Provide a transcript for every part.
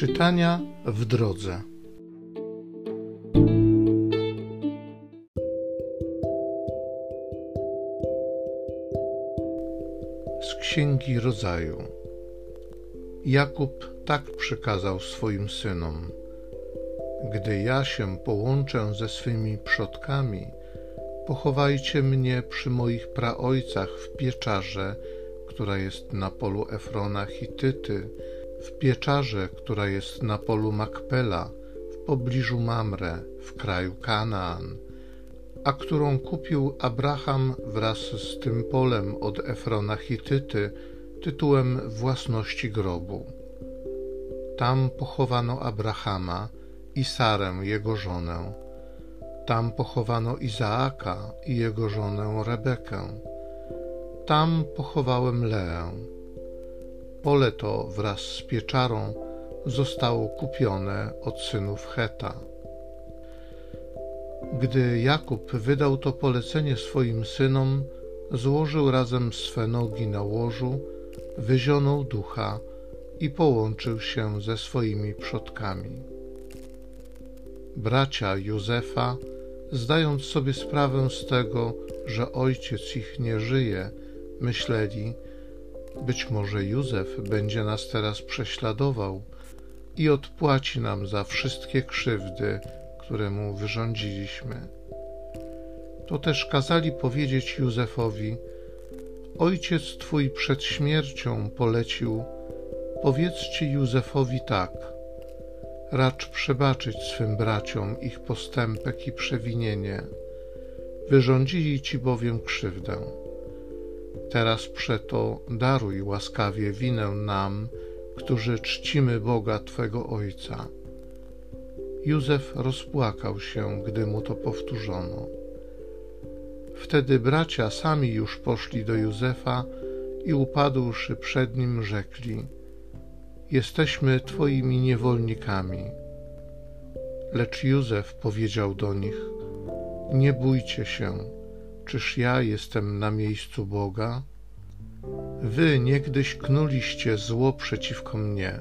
Czytania w drodze. Z Księgi Rodzaju. Jakub tak przykazał swoim synom: Gdy ja się połączę ze swymi przodkami, pochowajcie mnie przy moich praojcach w pieczarze, która jest na polu Efrona Hityty w pieczarze, która jest na polu Makpela, w pobliżu Mamre, w kraju Kanaan, a którą kupił Abraham wraz z tym polem od Efrona Hityty tytułem własności grobu. Tam pochowano Abrahama i Sarę, jego żonę. Tam pochowano Izaaka i jego żonę Rebekę. Tam pochowałem Leę Pole to wraz z pieczarą zostało kupione od synów Heta. Gdy Jakub wydał to polecenie swoim synom, złożył razem swe nogi na łożu, wyzionął ducha i połączył się ze swoimi przodkami. Bracia Józefa, zdając sobie sprawę z tego, że ojciec ich nie żyje, myśleli, być może Józef będzie nas teraz prześladował i odpłaci nam za wszystkie krzywdy, które mu wyrządziliśmy. To też kazali powiedzieć Józefowi: Ojciec twój przed śmiercią polecił: Powiedzcie Józefowi tak. Racz przebaczyć swym braciom ich postępek i przewinienie. Wyrządzili ci bowiem krzywdę. Teraz przeto daruj łaskawie winę nam, którzy czcimy Boga Twego Ojca. Józef rozpłakał się, gdy mu to powtórzono. Wtedy bracia sami już poszli do Józefa i upadłszy przed nim rzekli: Jesteśmy Twoimi niewolnikami. Lecz Józef powiedział do nich: Nie bójcie się Czyż ja jestem na miejscu Boga? Wy niegdyś knuliście zło przeciwko mnie.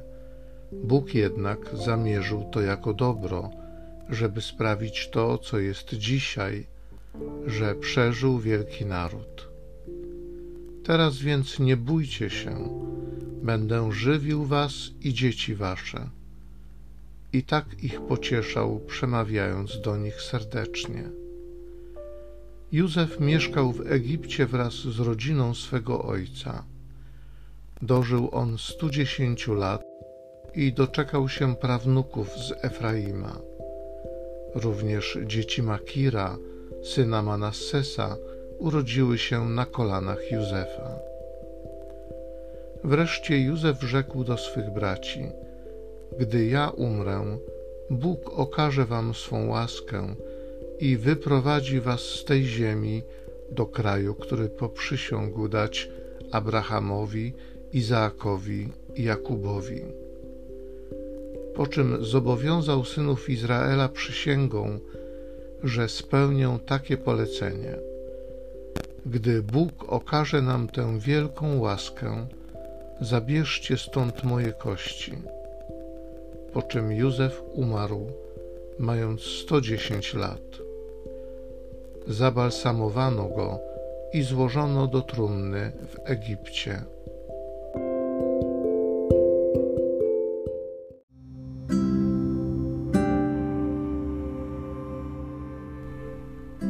Bóg jednak zamierzył to jako dobro, żeby sprawić to, co jest dzisiaj, że przeżył wielki naród. Teraz więc nie bójcie się, będę żywił was i dzieci wasze. I tak ich pocieszał, przemawiając do nich serdecznie. Józef mieszkał w Egipcie wraz z rodziną swego ojca. Dożył on 110 lat i doczekał się prawnuków z Efraima. Również dzieci Makira, syna Manassesa, urodziły się na kolanach Józefa. Wreszcie Józef rzekł do swych braci: Gdy ja umrę, Bóg okaże wam swą łaskę i wyprowadzi was z tej ziemi do kraju, który poprzysiągł dać Abrahamowi, Izaakowi i Jakubowi. Po czym zobowiązał synów Izraela przysięgą, że spełnią takie polecenie. Gdy Bóg okaże nam tę wielką łaskę, zabierzcie stąd moje kości. Po czym Józef umarł, mając 110 lat zabalsamowano go i złożono do trumny w Egipcie.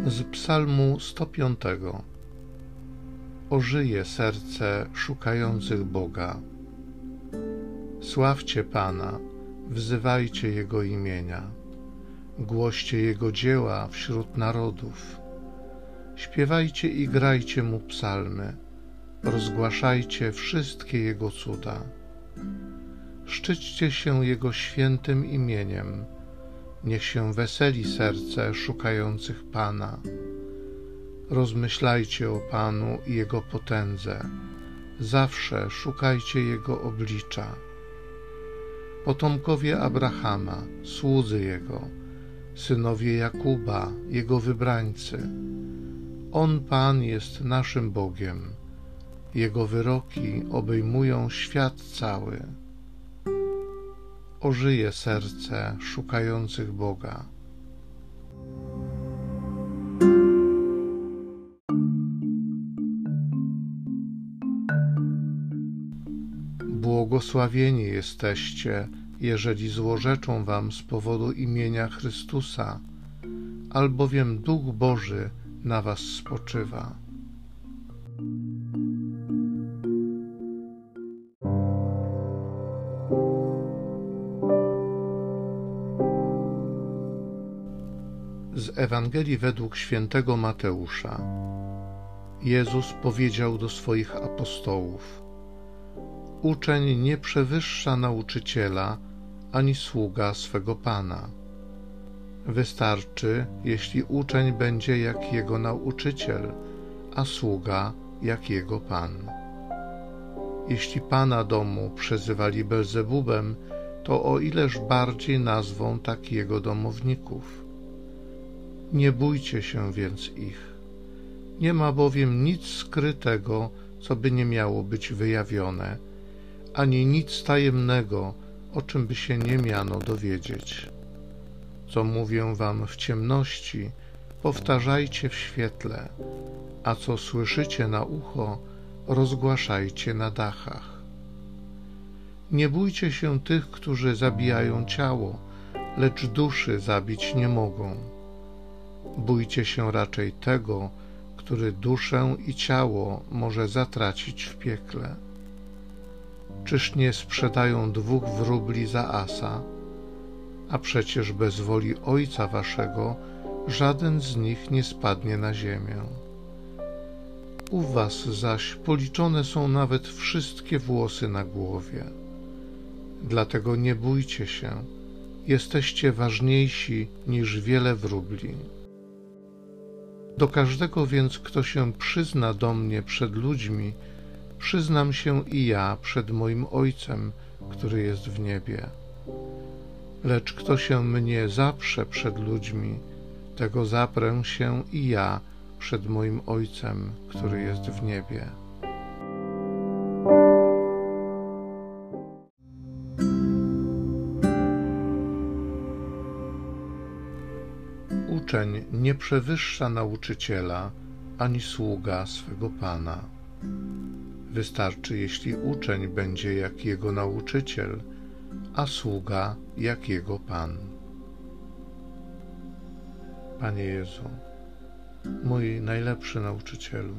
Z Psalmu 105 Ożyje serce szukających Boga. Sławcie Pana, wzywajcie Jego imienia, głoście Jego dzieła wśród narodów Śpiewajcie i grajcie mu psalmy, rozgłaszajcie wszystkie jego cuda. Szczyćcie się jego świętym imieniem, niech się weseli serce szukających Pana. Rozmyślajcie o Panu i Jego potędze, zawsze szukajcie Jego oblicza. Potomkowie Abrahama, słudzy Jego, synowie Jakuba, Jego wybrańcy, on Pan jest naszym Bogiem. Jego wyroki obejmują świat cały. ożyje serce szukających Boga. Błogosławieni jesteście, jeżeli złorzeczą wam z powodu imienia Chrystusa, albowiem Duch Boży na was spoczywa. Z Ewangelii według świętego Mateusza. Jezus powiedział do swoich apostołów: Uczeń nie przewyższa nauczyciela, ani sługa swego pana. Wystarczy, jeśli uczeń będzie jak jego nauczyciel, a sługa jak jego pan. Jeśli pana domu przezywali Belzebubem, to o ileż bardziej nazwą tak jego domowników. Nie bójcie się więc ich. Nie ma bowiem nic skrytego, co by nie miało być wyjawione, ani nic tajemnego, o czym by się nie miano dowiedzieć. Co mówię wam w ciemności, powtarzajcie w świetle, a co słyszycie na ucho, rozgłaszajcie na dachach. Nie bójcie się tych, którzy zabijają ciało, lecz duszy zabić nie mogą. Bójcie się raczej tego, który duszę i ciało może zatracić w piekle. Czyż nie sprzedają dwóch wróbli za asa? A przecież bez woli Ojca Waszego żaden z nich nie spadnie na ziemię. U Was zaś policzone są nawet wszystkie włosy na głowie. Dlatego nie bójcie się, jesteście ważniejsi niż wiele wróbli. Do każdego więc, kto się przyzna do mnie przed ludźmi, przyznam się i ja przed moim Ojcem, który jest w niebie. Lecz kto się mnie zaprze przed ludźmi, tego zaprę się i ja przed moim Ojcem, który jest w niebie. Uczeń nie przewyższa nauczyciela ani sługa swego pana. Wystarczy, jeśli uczeń będzie jak jego nauczyciel, a sługa jak jego pan. Panie Jezu, mój najlepszy nauczycielu,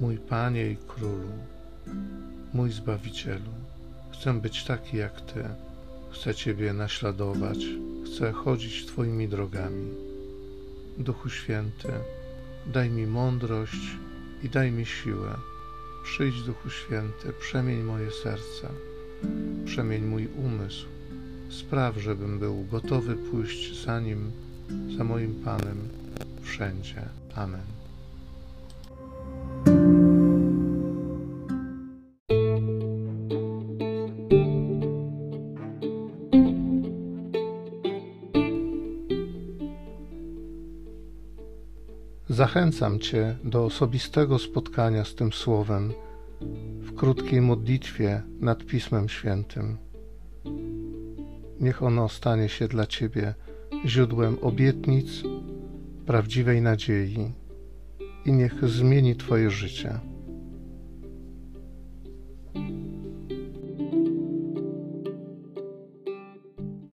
mój Panie i Królu, mój Zbawicielu, chcę być taki jak Ty, chcę Ciebie naśladować, chcę chodzić Twoimi drogami. Duchu Święty, daj mi mądrość i daj mi siłę Przyjdź, Duchu Święty, przemień moje serce, przemień mój umysł. Spraw, żebym był gotowy pójść za Nim, za moim Panem, wszędzie. Amen. Zachęcam Cię do osobistego spotkania z tym Słowem krótkiej modlitwie nad Pismem Świętym. Niech ono stanie się dla Ciebie źródłem obietnic, prawdziwej nadziei i niech zmieni Twoje życie.